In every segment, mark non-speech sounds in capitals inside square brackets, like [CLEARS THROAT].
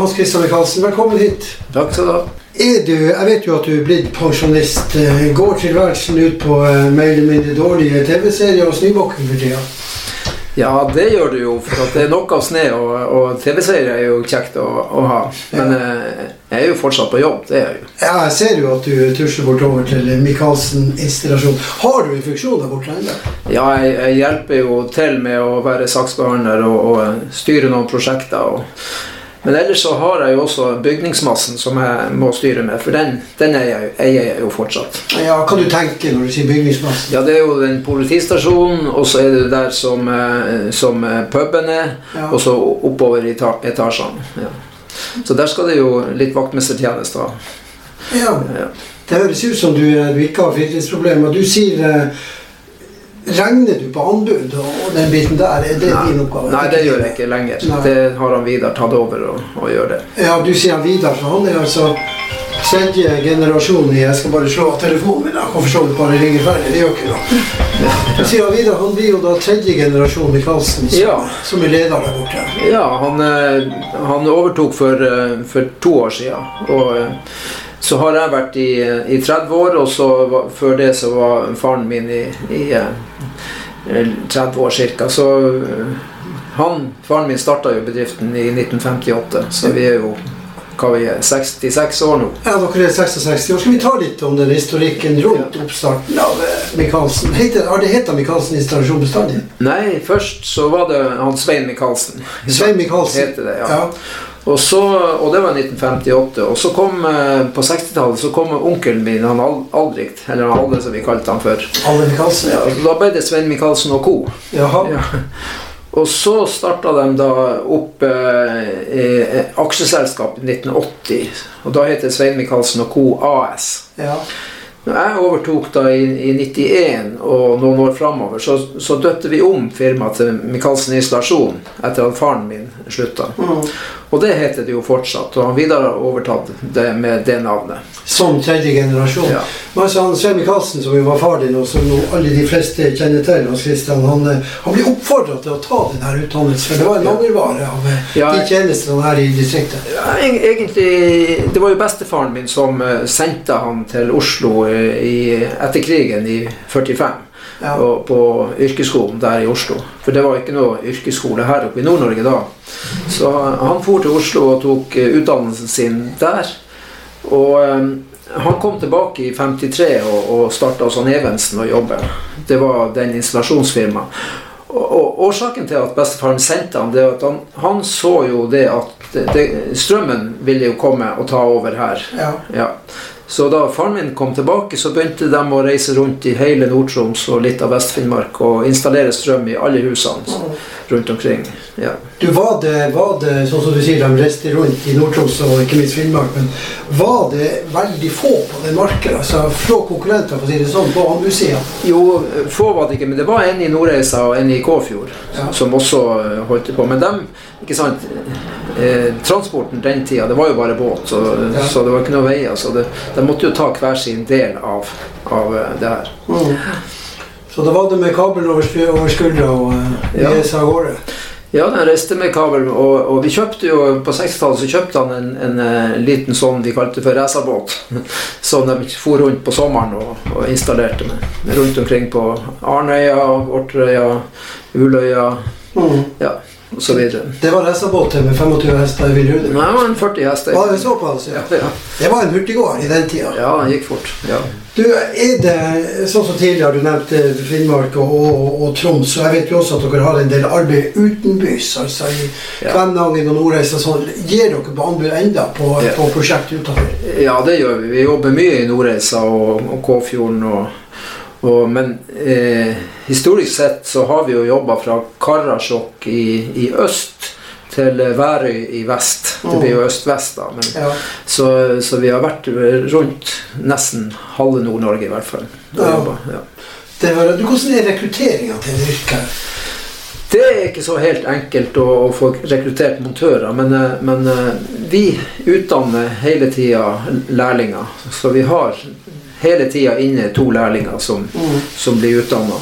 Hans Christian Michaelsen, velkommen hit. Takk skal du ha. Er du, jeg vet jo at du er blitt pensjonist. Eh, Går tilværelsen ut på eh, mer eller mindre dårlige TV-serier og snømåking for tida? Ja, det gjør du jo, for det er nok av snø, og, og TV-serier er jo kjekt å, å ha. Men ja. jeg er jo fortsatt på jobb, det er jeg jo. Ja, jeg ser jo at du tusler bortover til Michaelsen installasjon. Har du en funksjon der borte ennå? Ja, jeg, jeg hjelper jo til med å være saksbehandler og, og styre noen prosjekter. Og, men ellers så har jeg jo også bygningsmassen som jeg må styre med, for den, den eier jeg, eier jeg jo fortsatt. Ja, hva du tenker når du sier bygningsmassen? Ja, det er jo den politistasjonen, og så er det der som, eh, som eh, puben er, Ja. og så oppover i etasjene. Ja. Så der skal det jo litt vaktmestertjeneste. Ja, Ja. det høres ut som du, du ikke har fritidsproblemer. Du sier eh, Regner du på anbud og den biten der? Er det din oppgave? Nei, det gjør jeg ikke lenger. Nei. Det har han Vidar tatt over og, og gjør det. Ja, du sier han Vidar, for han er altså tredje generasjon i Jeg skal bare slå av telefonen min. da. kan for så vidt bare ringe ferdig. Det gjør ikke noe. Du sier han Vidar, han blir jo da tredje generasjon i Karlsen som, Ja. som er leder der borte. Ja, han, eh, han overtok for, eh, for to år siden. Og eh, så har jeg vært i, i 30 år, og så var, før det så var faren min i, i eh, 30 år cirka. Så eh, han, faren min starta jo bedriften i 1958, så vi er jo hva vi er, 66 år nå. Ja, dere er 66 år. Skal vi ta litt om den historikken rundt oppstarten av eh, Michaelsen? Har det hett Michaelsen installasjon bestandig? Nei, først så var det han Svein Michaelsen. Svein Michaelsen. Heter det, ja. Ja. Og, så, og det var 1958. Og så kom eh, på 60-tallet så kom onkelen min, han Aldrikt, eller han Alde som vi kalte han før. Alde Michaelsen. Ja, da ble det Svein Michaelsen og co. Jaha. Ja. Og så starta de da opp eh, eh, aksjeselskap i 1980. Og da het det Svein Michaelsen og co. AS. Ja. Når jeg overtok da i, i 91 og noen år framover, så, så døpte vi om firmaet til Michaelsen Installasjon etter at faren min slutta. Mm. Og det heter det jo fortsatt, og Vidar har overtatt det med det navnet. Som tredje generasjon. Ja. Men altså, han Svein Michaelsen, som jo var far din, og som jo alle de fleste kjenner til, Hans Christian, han, eh, han ble oppfordra til å ta denne utdannelsen. For det var en mangelvare av eh, Ja. de tjenestene her i distriktet. Ja, egentlig, Det var jo bestefaren min som eh, sendte han til Oslo i, etter krigen i 45. Ja. Og på yrkesskolen der i Oslo. For det var ikke noe yrkesskole her oppe i Nord-Norge da. Så han for til Oslo og tok eh, utdannelsen sin der. Og eh, han kom tilbake i 53 og, og starta hos han Evensen å jobbe. Det var den installasjonsfirmaet. Årsaken til at bestefaren sendte han, det at han, han så jo det at det, strømmen ville jo komme og ta over her. Ja. Ja. Så da faren min kom tilbake, så begynte de å reise rundt i hele Nord-Troms og litt av Vest-Finnmark og installere strøm i alle husene rundt omkring. Ja. Du, var det, var det, sånn som du sier, de reiste rundt i Nord-Troms og ikke minst Finnmark, men var det veldig få på det markedet? Altså få konkurrenter, for å si det sånn, på anbudssida? Jo, få var det ikke, men det var en i Nordreisa og en i Kåfjord Ja. som også eh, holdt på. Men dem, ikke sant eh, Transporten den tida, det var jo bare båt, så, Ja. så det var ikke noe veier. Så det, de måtte jo ta hver sin del av, av eh, det her. Mm. Så da var det med kabelen over, over skuldra og uh, Ja. reise av gårde? Ja, den reiste med kabel, og, og vi kjøpte jo på 60-tallet så kjøpte han en, en, en, liten sånn vi kalte for racerbåt. [LAUGHS] Som de for rundt på sommeren og, og installerte med. Rundt omkring på Arnøya, Orterøya, Uløya Mm. ja, videre. Det var racerbåt med 25 hester i vill? Nei, det var en 40 hester. Var det såpass? Ja. Ja, ja. Det var en hurtiggåer i den tida. ja, den gikk fort. Ja. Du, er det sånn som tidligere du nevnte Finnmark og, og, og Troms, og jeg vet jo også at dere har en del arbeid utenbys, altså i Ja. Kvænangen og Nordreisa sånn. Gir dere på anbud enda på, Ja. på prosjekt utenfor? ja, det gjør vi. Vi jobber mye i Nordreisa og, og Kåfjorden. Og, og, men eh, historisk sett så har vi jo jobba fra Karasjok i, i øst til Værøy i vest. Det blir jo øst-vest, da. Men, Ja. så, så vi har vært rundt nesten halve Nord-Norge, i hvert fall. Ja. ja. Det var, du, hvordan er rekrutteringa til yrket? Det er ikke så helt enkelt å, å få rekruttert montører, men, eh, men eh, vi utdanner hele tida lærlinger. Så vi har hele tida inne to lærlinger som, Mm. som blir utdanna.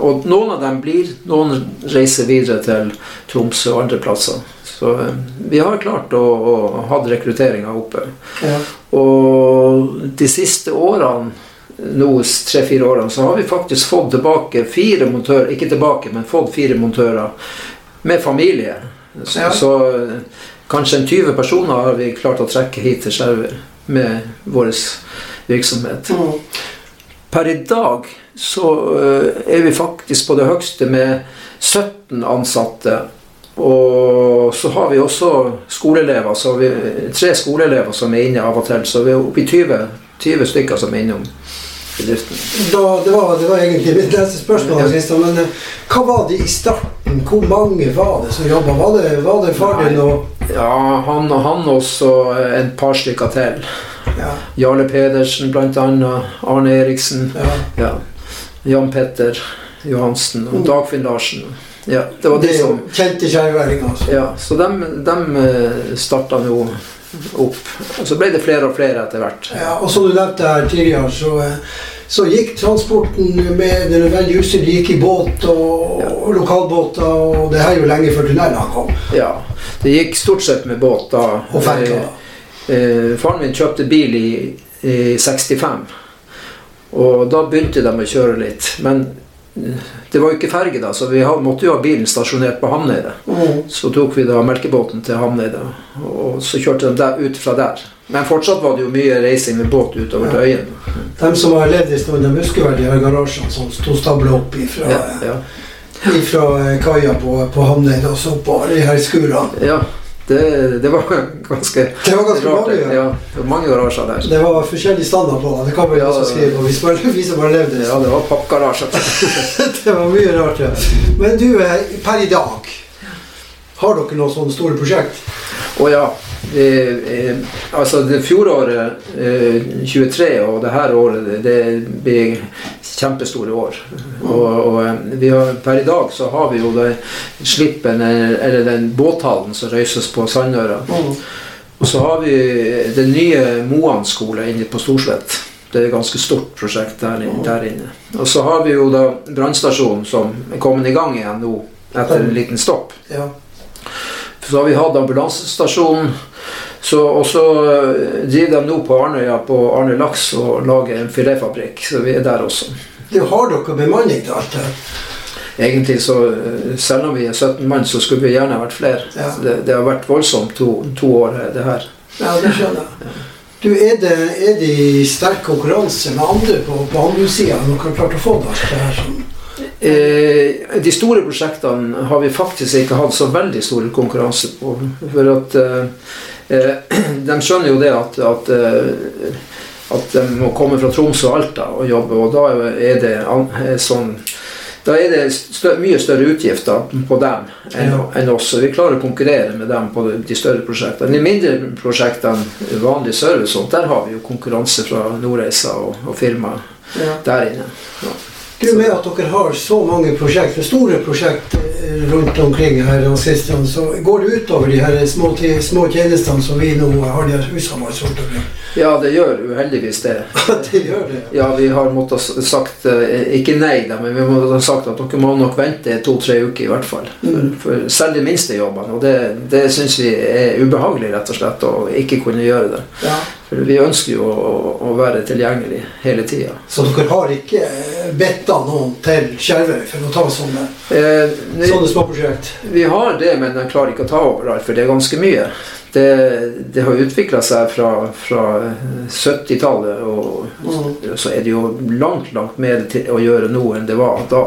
Og noen av dem blir, noen reiser videre til Tromsø og andre plasser. Så eh, vi har klart å, å ha rekrutteringa oppe. Ja. Og de siste årene, nå tre-fire årene, så har vi faktisk fått tilbake fire montører Ikke tilbake, men fått fire montører med familie. Så, Ja. så eh, kanskje en 20 personer har vi klart å trekke hit til Skjervøy med vår virksomhet. Mm. Per i dag så eh, er vi faktisk på det høyeste med 17 ansatte. Og så har vi også skoleelever, så vi tre skoleelever som er inne av og til. Så vi er oppe i 20, 20 stykker som er innom bedriften. Da, det, var, det var egentlig mitt neste spørsmål. Ja. Men eh, hva var det i starten? Hvor mange var det som jobba? Var det, var det far din og Ja, han og han også et par stykker til. ja, Jarle Pedersen annet. Arne Eriksen. ja. Ja. Jan Petter Johansen og. Dagfinn Larsen. Ja, det var de det som kjente skjærværinger. Altså. Ja, så de, starta nå opp. Og så ble det flere og flere etter hvert. Ja, og som du nevnte her tidligere, så, eh, så gikk transporten med det nødvendige utstyret. Gikk i båt og, Ja. og lokalbåter, og det her er jo lenge før tunnelene kom. Ja, Det gikk stort sett med båt da. Og ferga. Eh, eh, faren min kjøpte bil i, i 65. Og da begynte de å kjøre litt. Men eh, det var jo ikke ferge da, så vi måtte jo ha bilen stasjonert på Hamneidet. Mm. Så tok vi da melkebåten til Hamneidet, og så kjørte de der, ut fra der. Men fortsatt var det jo mye reising med båt utover til øyene. De som har levd en stund, de husker vel de her garasjene som sto stabla opp ifra, Ja, ja. ifra eh, kaia på, på Hamneidet og så oppover. De her skurene. ja det, det var [LAUGHS] ganske Det var ganske rart. mange. Ja. Ja, det var mange garasjer der. Det var forskjellig standard på det. Det kan vi Ja, skrive på. hvis man, hvis man som har levd det. Ja, det var pappgarasjer. [LAUGHS] Det var mye rart, ja. Men du, eh, per i dag, har dere noen sånne store prosjekt? Å ja, altså det fjoråret, eh, 23, og det her året, det, blir kjempestore år. Og, og eh, vi har, per i dag så har vi jo det slippen, eller, den båthallen som røyses på Sandøra. Mm. Og så har vi den nye Moan skole inne på Storslett. Det er et ganske stort prosjekt der inne. Der inne. Og så har vi jo da brannstasjonen som er kommet i gang igjen nå etter en liten stopp. Ja. Så har vi hatt ambulansestasjonen. Så, og så eh, driver de nå på Arnøya på Arne Laks og lager en filetfabrikk. Så vi er der også. Det har dere bemanning til alt det? Egentlig så, eh, Selv om vi er 17 mann, så skulle vi gjerne vært flere. Ja. Det, det har vært voldsomt to, to år, eh, det her. Ja, det skjønner jeg. Du, er det, er det sterk konkurranse med andre på, på anbudssida? Har dere klart å få det alt det her sånn? Eh, de store prosjektene har vi faktisk ikke hatt så veldig stor konkurranse på. For at eh, eh, [CLEARS THROAT] de skjønner jo det at, at, at de må komme fra Tromsø og Alta og jobbe, og da er det sånn da er det større, mye større utgifter på dem enn, Ja. enn oss. Så vi klarer å konkurrere med dem på de, større prosjektene. De mindre prosjektene, vanlig service, der har vi jo konkurranse fra Nordreisa og, og firma Ja. der inne. Du, med at dere har så mange prosjekter, store prosjekter eh, rundt omkring her, og siste, så går det utover de her små, små tjenestene som vi nå har de her husene våre. Ja, det gjør uheldigvis det. [LAUGHS] det gjør det. Ja, vi har måttet sagt eh, Ikke nei, da, men vi må ha sagt at dere må nok vente to-tre uker i hvert fall. For, Mm. for selv de minste jobbene. Og det, det syns vi er ubehagelig, rett og slett, å ikke kunne gjøre det. Ja. For vi ønsker jo å, å være tilgjengelig hele tida. Så dere har ikke eh, bedt noen til Skjervøy for å ta sånne, Eh, vi, sånne småprosjekt? vi har det, men jeg klarer ikke å ta overalt, for det er ganske mye. Det, det har utvikla seg fra, fra 70-tallet, og Mm. så er det jo langt, langt mer til å gjøre nå enn det var da.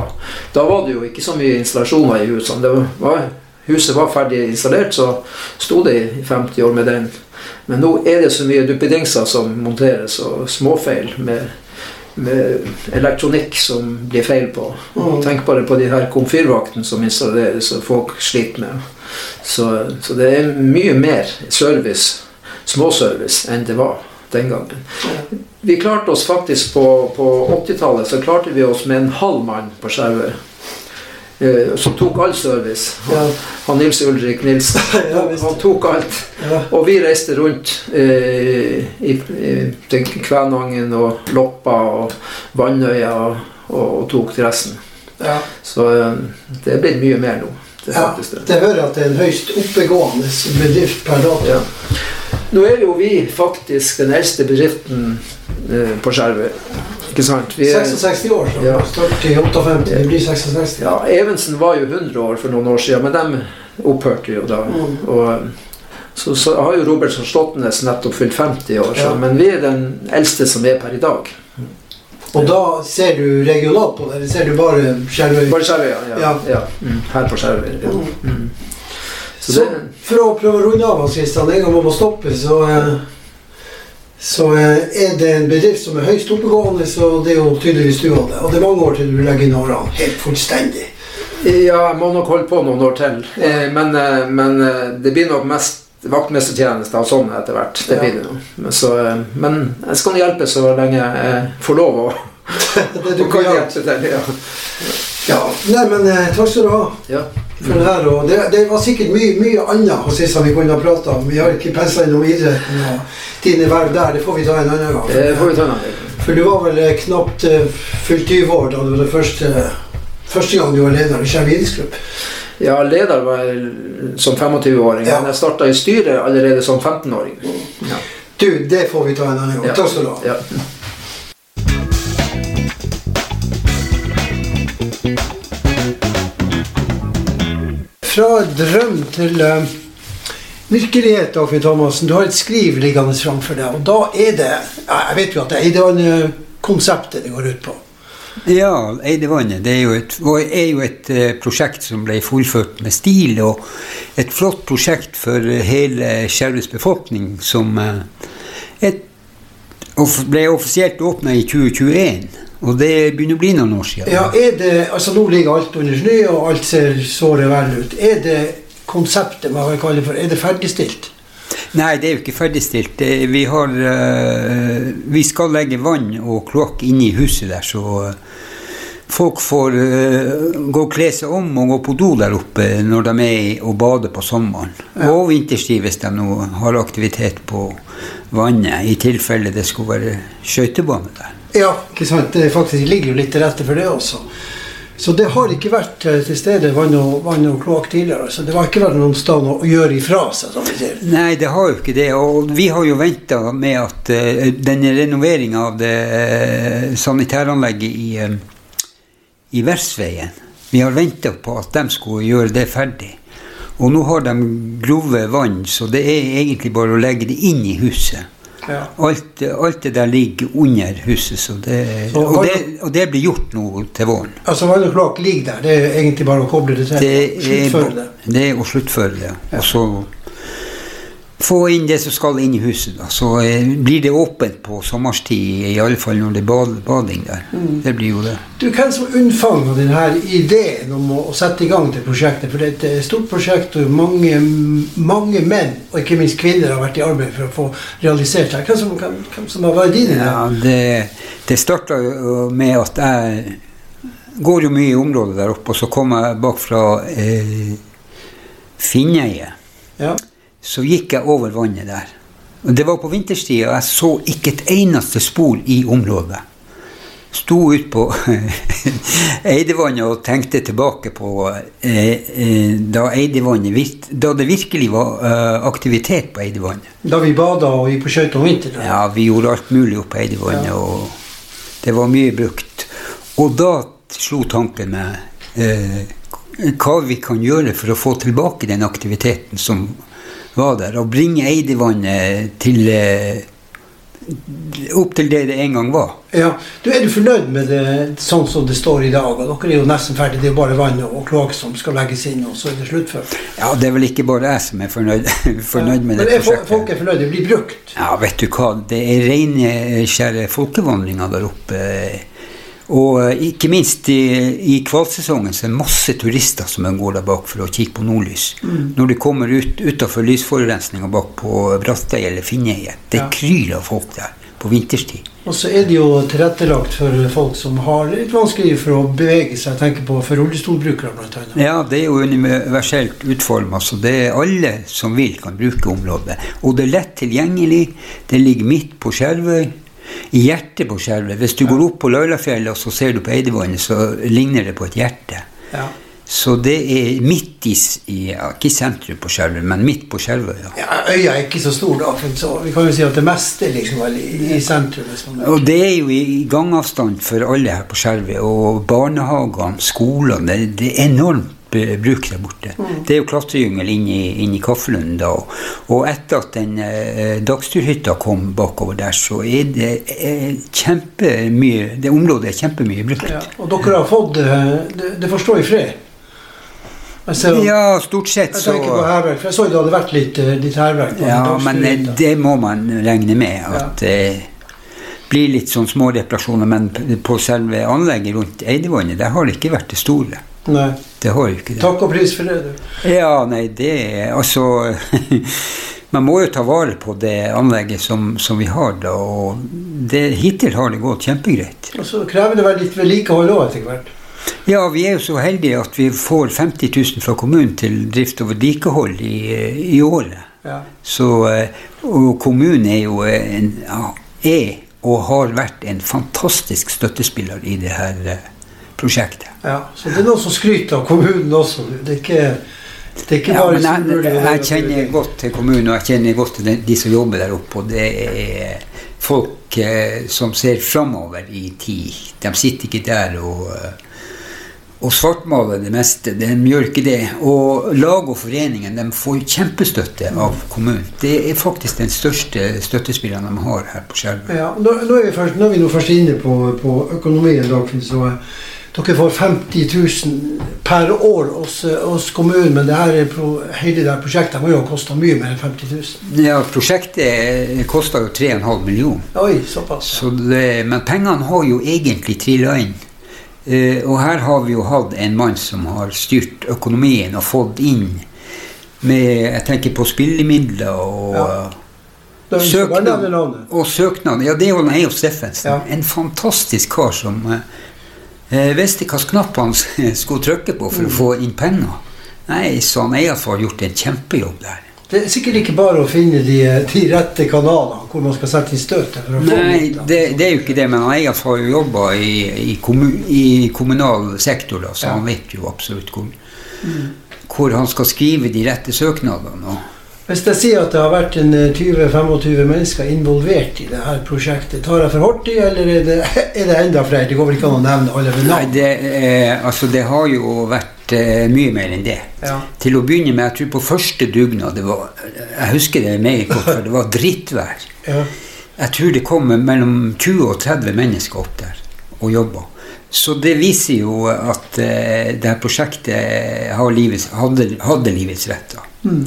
Da var det jo ikke så mye installasjoner i husene. Det var, huset var ferdig installert, så sto det i 50 år med den. Men nå er det så mye duppedingser som monteres, og småfeil med, med elektronikk som blir feil på. Mm. Tenk bare på de her komfyrvaktene som installeres og folk sliter med. Så, så det er mye mer service, småservice, enn det var den gangen. Vi klarte oss faktisk på, på 80-tallet så klarte vi oss med en halv mann på Skjervøy. Eh, som tok all service. Ja. Han Nils Ulrik Nilsen. [LAUGHS] Ja, han tok alt. Ja. Og vi reiste rundt eh, i, til Kvænangen og Loppa og Vannøya og, og, tok resten. Ja. Så eh, det er blitt mye mer nå. Det det. det hører at det er en høyst oppegående bedrift per dato. Nå er jo vi faktisk den eldste bedriften eh, på Skjervøy. Ikke sant? Vi er, 66 år, så Ja. startet i 58, det blir 66. ja, Evensen var jo 100 år for noen år siden, men de opphørte jo da. Mm. Og, så, så har jo Robertson Slåttenes nettopp fylt 50 år, så, Ja. men vi er den eldste som er per i dag. Og da ser du regionalt på det, eller ser du bare Skjervøy? Bare Skjervøy, ja. ja. Ja. Mm, her på Skjervøy. Ja. Mm. Mm. Så Så det, for å prøve å runde av, Kristian, en gang må stoppe, så, eh, så eh, er det en bedrift som er høyst oppegående, så det er jo tydeligvis du hadde. Og det er mange år til du legger inn årene helt fullstendig. Ja, jeg må nok holde på noen år til. Ja. men, eh, men eh, det blir nok mest vaktmestertjeneste og sånn etter hvert. Det blir det. Men, så, men jeg skal hjelpe så lenge jeg får lov å [LAUGHS] det du kan hjelpe til. Ja. Ja, nei, men eh, takk skal du ha Ja. for det her. Og det, det var sikkert mye, mye annet hos Christian, vi kunne ha pratet om. Vi har ikke pensla innom idretten og dine verv der. Det får vi ta en annen gang. Det får vi ta en annen gang. For du var vel eh, knapt eh, fylt 20 år da det var det første, første gang du var leder i Skjerv idrettsklubb. Ja, leder var jeg som 25-åring, Ja. men jeg starta i styret allerede som 15-åring. Ja. Du, det får vi ta en annen gang. Ja. Takk skal du ha. Fra drøm til uh, virkelighet, Dagfinn Thomassen. Du har et skriv liggende framfor deg. Og da er det Jeg vet jo at det er Eidevann-konseptet det går ut på. Ja, Eidevannet det er jo et, er jo et eh, prosjekt som ble fullført med stil, og et flott prosjekt for hele Skjervøys befolkning, som eh, et, ble offisielt åpna i 2021. Og det begynner å bli noen år siden. Ja, er det, altså Nå ligger alt under snø, og alt ser såre vel ut. Er det konseptet man kan kalle for, er det ferdigstilt? Nei, det er jo ikke ferdigstilt. Vi, har, eh, vi skal legge vann og kloakk inne i huset der, så eh, folk får eh, gå og kle seg om og gå på do der oppe når de er og bader på sommeren. Ja. Og vinterstid hvis de nå har aktivitet på vannet, i tilfelle det skulle være skøytebane der. Ja, ikke sant? Det faktisk ligger jo litt til rette for det også. Så det har ikke vært eh, til stede vann og, vann og kloakk tidligere. Så det har ikke vært noen sted å gjøre ifra seg, som vi sier. Nei, det har jo ikke det. Og vi har jo venta med at uh, denne renoveringa av det uh, sanitæranlegget i, uh, i Versveien Vi har venta på at de skulle gjøre det ferdig. Og nå har de grove vann, så det er egentlig bare å legge det inn i huset. Ja. Alt, alt det der ligger under huset, så det, Så og, det, og det blir gjort nå til våren. Altså Vann og kloakk ligger der. Det er egentlig bare å koble det til. Det er, det. det er å sluttføre det. Og så få inn det som skal inn i huset. Da. Så eh, blir det åpent på sommerstid, i alle fall når det er bad, bading der. Mm. Det blir jo det. Du, Hvem som unnfanga denne ideen om å, å sette i gang det prosjektet? For det er et eh, stort prosjekt, og mange, mange menn, og ikke minst kvinner, har vært i arbeid for å få realisert det. Hvem som, hvem, hvem som har vært din idé? Ja, det, det starta med at jeg går jo mye i området der oppe, og så kom jeg bak fra eh, Finnøye. Ja. Så gikk jeg over vannet der. Og Det var på vinterstid, og jeg så ikke et eneste spor i området. Sto ut på [LAUGHS] Eidevannet og tenkte tilbake på eh, eh, da, Eidevannet, da det virkelig var eh, aktivitet på Eidevannet. Da vi bada og gikk på skøyter om vinteren. Ja, vi gjorde alt mulig oppe på Eidevannet, Ja. og det var mye brukt. Og da slo tanken meg eh, hva vi kan gjøre for å få tilbake den aktiviteten som var der, og bringe Eidivannet til eh, opp til det det en gang var. Ja. Du, Er du fornøyd med det sånn som det står i dag? Og dere er jo nesten ferdig, det er jo bare vann og kloakk som skal legges inn, og så er det sluttført. Ja, det er vel ikke bare jeg som er fornøyd, [LAUGHS] fornøyd med Men det er folk, folk er fornøyd, det blir brukt. Ja, vet du hva, det er reinskjære folkevandringer der oppe. Og eh, ikke minst i, i kvalsesongen så er det masse turister som går der bak for å kikke på nordlys. Mm. Når de kommer ut utafor lysforurensninga bak på Brattøy eller Finneie det Ja. kryr av folk der på vinterstid. Og så er det jo tilrettelagt for folk som har litt vanskelig for å bevege seg. Jeg tenker på for rullestolbrukere, annet. Ja, det er jo universelt utforma, så det er alle som vil, kan bruke området. Og det er lett tilgjengelig. Det ligger midt på Skjervøy. I hjertet på skjelvet. Hvis du går opp på Laulafjellet og så ser du på Eidevannet, så ligner det på et hjerte. Ja. Så det er midt i, ja, Ikke sentrum på skjelvet, men midt på skjelvet Ja. Ja, øya er ikke så stor, da. Så vi kan jo si at det meste er liksom vel i, sentrum. Liksom. Og det er jo i gangavstand for alle her på skjelvet Og barnehagene, skolene. Det, det er enormt bruk der borte. Det er jo klatregyngel inn i, inn i Kaffelund da. Og etter at den eh, dagsturhytta kom bakover der, så er det eh, kjempemye Det området er kjempemye brukt. ja. Og dere har fått eh, Det, det får stå i fred. Jeg, ser, Ja, stort sett jeg så tenker på herverk, for jeg så jo det hadde vært litt, eh, litt hærverk. på Ja, men eh, det må man regne med. At det blir litt sånn små reparasjoner. Men på selve anlegget rundt Eidevannet, der har det ikke vært det store. Nei. Det har jo ikke det. Takk og pris for det, du. Ja, nei, det er altså [LAUGHS] Man må jo ta vare på det anlegget som, som vi har, da. Og det, hittil har det gått kjempegreit. Og så krever det vel litt vedlikehold òg etter hvert. Ja, vi er jo så heldige at vi får 50 000 fra kommunen til drift og vedlikehold i, i året. Ja. Så, eh, og kommunen er jo en, ja, er og har vært en fantastisk støttespiller i det her eh, prosjektet. ja. Så det er noen som skryter av kommunen også. Det er ikke, det er ikke Ja, bare men jeg, jeg, jeg kjenner godt til kommunen, og jeg kjenner godt til de, som jobber der oppe. Og det er folk eh, som ser framover i tid. De sitter ikke der og, eh, og svartmaler det meste. De gjør ikke det. Og lag og foreningen de får kjempestøtte av kommunen. Det er faktisk den største støttespilleren de har her på Skjervøy. Ja, nå, nå, er vi først, nå er vi nå først inne på, på økonomien. Dagfinn, dere får 50 000 per år hos, hos kommunen, men det her er hele det her prosjektet må jo ha kosta mye mer enn 50 000. Ja, prosjektet kosta jo 3,5 millioner. Oi, såpass. Så det, men pengene har jo egentlig trilla inn. Uh, og her har vi jo hatt en mann som har styrt økonomien og fått inn med Jeg tenker på spillemidler og, Ja. Søknad, og søknad. Ja, det er jo Eiolf Steffensen. Ja. En fantastisk kar som eh, visste hvilken knapp han [LAUGHS] skulle trykke på for Mm. å få inn penger. Nei, så han Eiolf har gjort en kjempejobb der. Det er sikkert ikke bare å finne de, de rette kanalene hvor man skal sette inn støtet. Nei, det, det er jo ikke det, men han har jo jobba i, i, kommun, i kommunal sektor, da, så Ja. han vet jo absolutt hvor, hvor han skal skrive de rette søknadene. Og, Hvis jeg sier at det har vært eh, 20-25 mennesker involvert i dette prosjektet, tar jeg for hurtig, eller er det, [LAUGHS] er det enda flere? Det går vel ikke an å nevne alle ved nei, navn? det, eh, altså, det har jo vært eh, mye mer enn det. Ja. Til å begynne med, jeg tror på første dugnad det var, Jeg husker det meget godt, for det var drittvær. [LAUGHS] Ja. Jeg tror det kom mellom 20 og 30 mennesker opp der og jobba. Så det viser jo at eh, det her prosjektet har livets, hadde, hadde livets rett. da. Mm.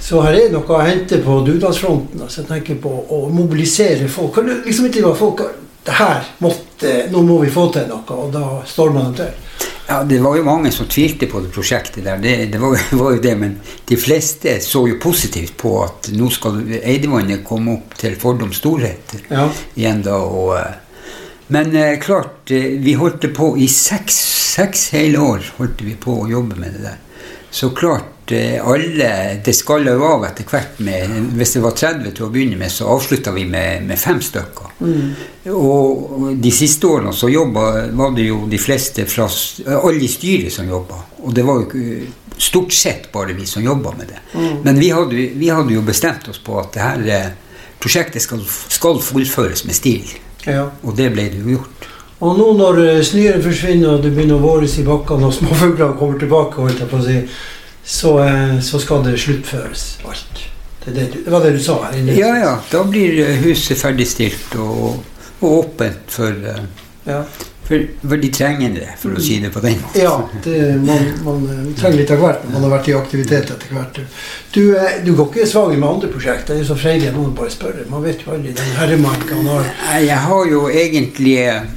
Så her er noe å hente på dugnadsfronten. Altså jeg tenker på å mobilisere folk. Kan du liksom ikke være folk det her måtte, Nå må vi få til noe, og da står man til. Ja, Det var jo mange som tvilte på det prosjektet der, det, det var, [LAUGHS] var jo det, men de fleste så jo positivt på at nå skal Eidevannet komme opp til Fordoms storhet Ja. igjen da. og... eh, Men eh, klart, eh, vi holdt på i seks, seks hele år holdt vi på å jobbe med det der. Så klart, alle Det skalla jo av etter hvert med Hvis det var 30 til å begynne med, så avslutta vi med, med fem stykker. Og de siste årene så jobba, var det jo de fleste fra alle i styret som jobba. Og det var jo stort sett bare vi som jobba med det. Men vi hadde, vi hadde jo bestemt oss på at det her eh, prosjektet skal, skal fullføres med stil. ja. Og det ble det jo gjort. Og nå når eh, snøen forsvinner og det begynner å våres i bakkene og småfuglene kommer tilbake, holdt jeg på å si, så, eh, så skal det sluttføres alt. Det, det, det var det du sa her inne. Ja, ja. Da blir eh, huset ferdigstilt og, og åpent for, eh, Ja, for, for de trengende, for å si det på den måten. ja det, man, man eh, trenger litt av hvert når man har vært i aktivitet etter hvert. Du, eh, du går ikke svak med andre prosjekter. Det er jo så freidig at noen bare spør. Man vet jo aldri den herremarka han har. Jeg har jo egentlig eh,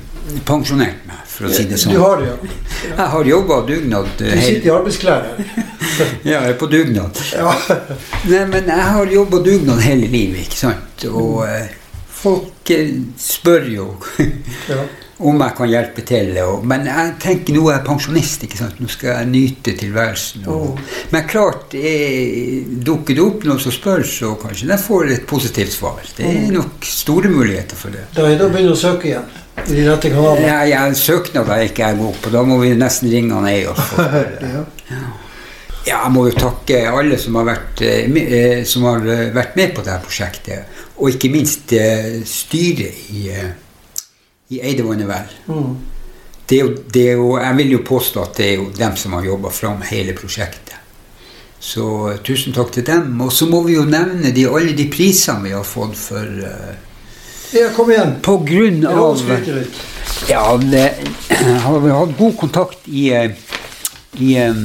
pensjonert meg, for å si det sånn. Du har det, ja. Jeg har jobba dugnad. Du eh, sitter i arbeidsklær her. [LAUGHS] Ja, jeg er på dugnad. Ja. Nei, men jeg har jobba dugnad hele livet, ikke sant. Og eh, folk eh, spør jo [LAUGHS] ja. om jeg kan hjelpe til. Og, men jeg tenker nå er jeg pensjonist, ikke sant. Nå skal jeg nyte tilværelsen. Og, Men klart, jeg, dukker det opp noen som spør, så kanskje jeg får et positivt svar. Det er nok store muligheter for det. Da er det å begynne å søke igjen. I de rette kanalene. Ja, ja, Søknader er ikke jeg god på. Da må vi nesten ringe han Eyolf. [LAUGHS] Ja. Ja, jeg må jo takke alle som har vært, eh, eh, som har eh, vært med på dette prosjektet. Og ikke minst styret i, i Eidevannet Vel. Mm. Det er jo, det er jo, jeg vil jo påstå at det er jo dem som har jobba fram hele prosjektet. Så tusen takk til dem. Og så må vi jo nevne de, alle de prisene vi har fått for ja, kom igjen. På grunn av. Ja, det, [CLEARS THROAT] har vi hatt god kontakt i, i em,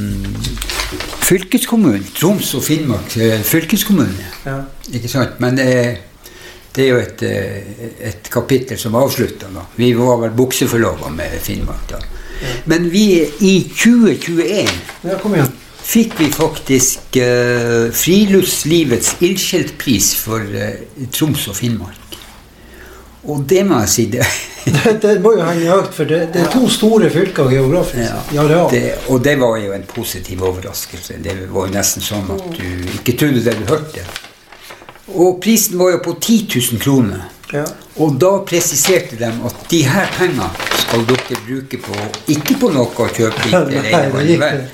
fylkeskommunen. Troms og Finnmark eh, fylkeskommune. Ja. Ikke sant? Men det, det er jo et, eh, et kapittel som avslutta da. Vi var vel bukseforlova med Finnmark da. Men vi i 2021 ja, kom igjen. fikk vi faktisk uh, Friluftslivets ildsjelpris for uh, Troms og Finnmark. Og det må jeg si det, [LAUGHS] Det, det må jo henge høyt, for det, det er to store fylker geografisk. Ja. Det, Og det var jo en positiv overraskelse. Det var jo nesten sånn at du ikke trodde det du hørte. Og prisen var jo på 10 000 kroner. Ja. Og da presiserte de at de her pengene skal dere bruke på Ikke på noe eller det gikk eie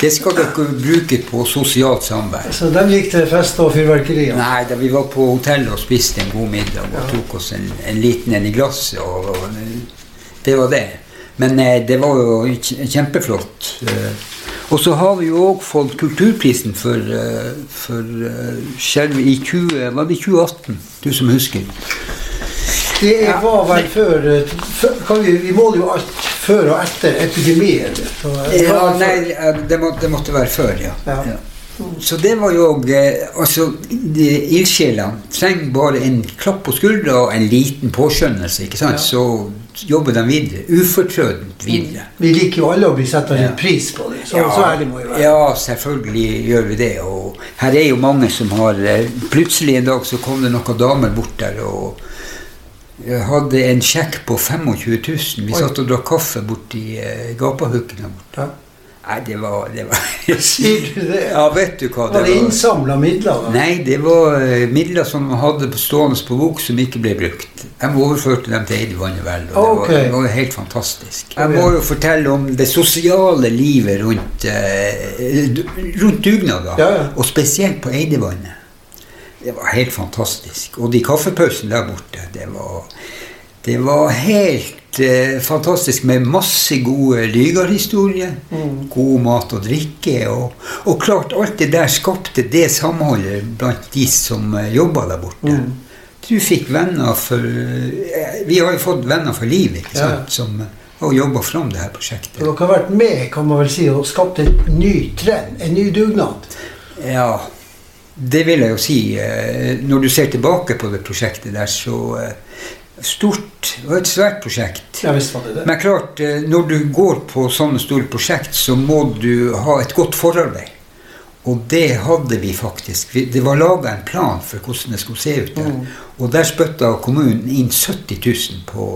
det. Skal dere bruke på sosialt samvær. Så de gikk til fest og fyrverkerier. Nei, da vi var på hotellet og spiste en god middag og tok oss en, en liten en i glasset, og, og det var det. Men eh, det var jo kjempeflott. Eh, og så har vi jo òg fått kulturprisen for, eh, for eh, i 20, var det 2018, du som husker. Det var vel før, eh, før kan vi, vi måler jo alt før og etter epidemien. Så, eh, Ja, nei, eh, det, må, det måtte være før, ja. Ja. ja. Så det var jo Altså, ildsjelene trenger bare en klapp på skuldra og en liten påskjønnelse, ikke sant? Så jobber de videre. Ufortrødent videre. Vi liker jo alle å bli satt av litt pris på det. Så, så ærlig må vi være. ja, selvfølgelig gjør vi det. Og her er jo mange som har eh, Plutselig en dag så kom det noen damer bort der og eh, hadde en sjekk på 25 000. Vi Oi. satt og drakk kaffe borti uh, gapahukken der borte. Ja. Nei, det var, det var [LAUGHS] Sier du det? Ja, vet du hva. Var det innsamla midler? da? Nei, det var eh, midler som man hadde stående på bok som ikke ble brukt. De overførte dem til Eidevannet Vel. Og det, var, det var helt fantastisk. Jeg må jo fortelle om det sosiale livet rundt, eh, rundt dugnader. Ja, ja. Og spesielt på Eidevannet. Det var helt fantastisk. Og de kaffepausene der borte, det var, det var helt eh, fantastisk med masse gode lygarhistorier. Mm. God mat og drikke. Og, og klart, alt det der skapte det samholdet blant de som uh, jobba der borte. Mm. Du fikk venner for eh, Vi har jo fått venner for livet, ikke Ja. Som og jobba fram det her prosjektet. Dere har vært med kan man vel si, og skapt en ny trend, en ny dugnad. Ja, det vil jeg jo si. eh, Når du ser tilbake på det prosjektet der, så eh, Stort. og et svært prosjekt. Ja visst var det det. Men klart, eh, når du går på sånne store prosjekt, så må du ha et godt forarbeid. Og det hadde vi faktisk. Det var laga en plan for hvordan det skulle se ut der. Mm. Og der spytta kommunen inn 70 000 på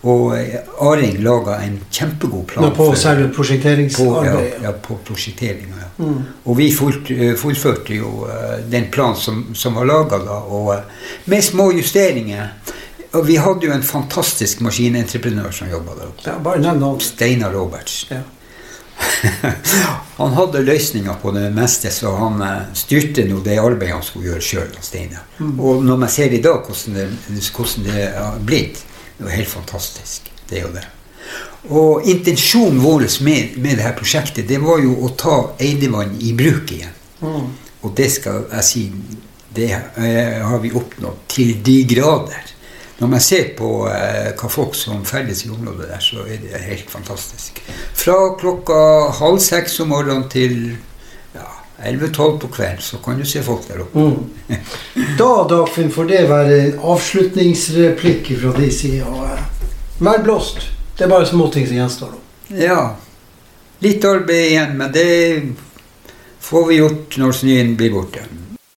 Og Arild Aring laga en kjempegod plan Nå på selve prosjekteringsarbeidet? ja, ja, på prosjekteringa. Ja. Mm. Og vi fullt, eh, fullførte jo eh, den planen som, som var laga da, og eh, med små justeringer. Og vi hadde jo en fantastisk maskinentreprenør som jobba der oppe. Ja, bare nevn. Steinar Roberts. Ja. [LAUGHS] han hadde løsninger på det meste, så han eh, styrte nå det arbeidet han skulle gjøre sjøl. Mm. Og når man ser i dag hvordan det, hvordan det har blitt, det var helt fantastisk. Det er jo det. Og intensjonen vår med, med dette prosjektet, det var jo å ta Eidevann i bruk igjen. Mm. Og det skal jeg si, det eh, har vi oppnådd til de grader. Når man ser på eh, hva folk som ferdes i området der, så er det helt fantastisk. Fra klokka halv seks om morgenen til 11-12 på kvelden, så kan du se folk der oppe. Mm. Da, Dagfinn, får det være en avslutningsreplikk fra de sida. Vær blåst. Det er bare småting som gjenstår. Ja. Litt arbeid igjen, men det får vi gjort når snøen blir borte.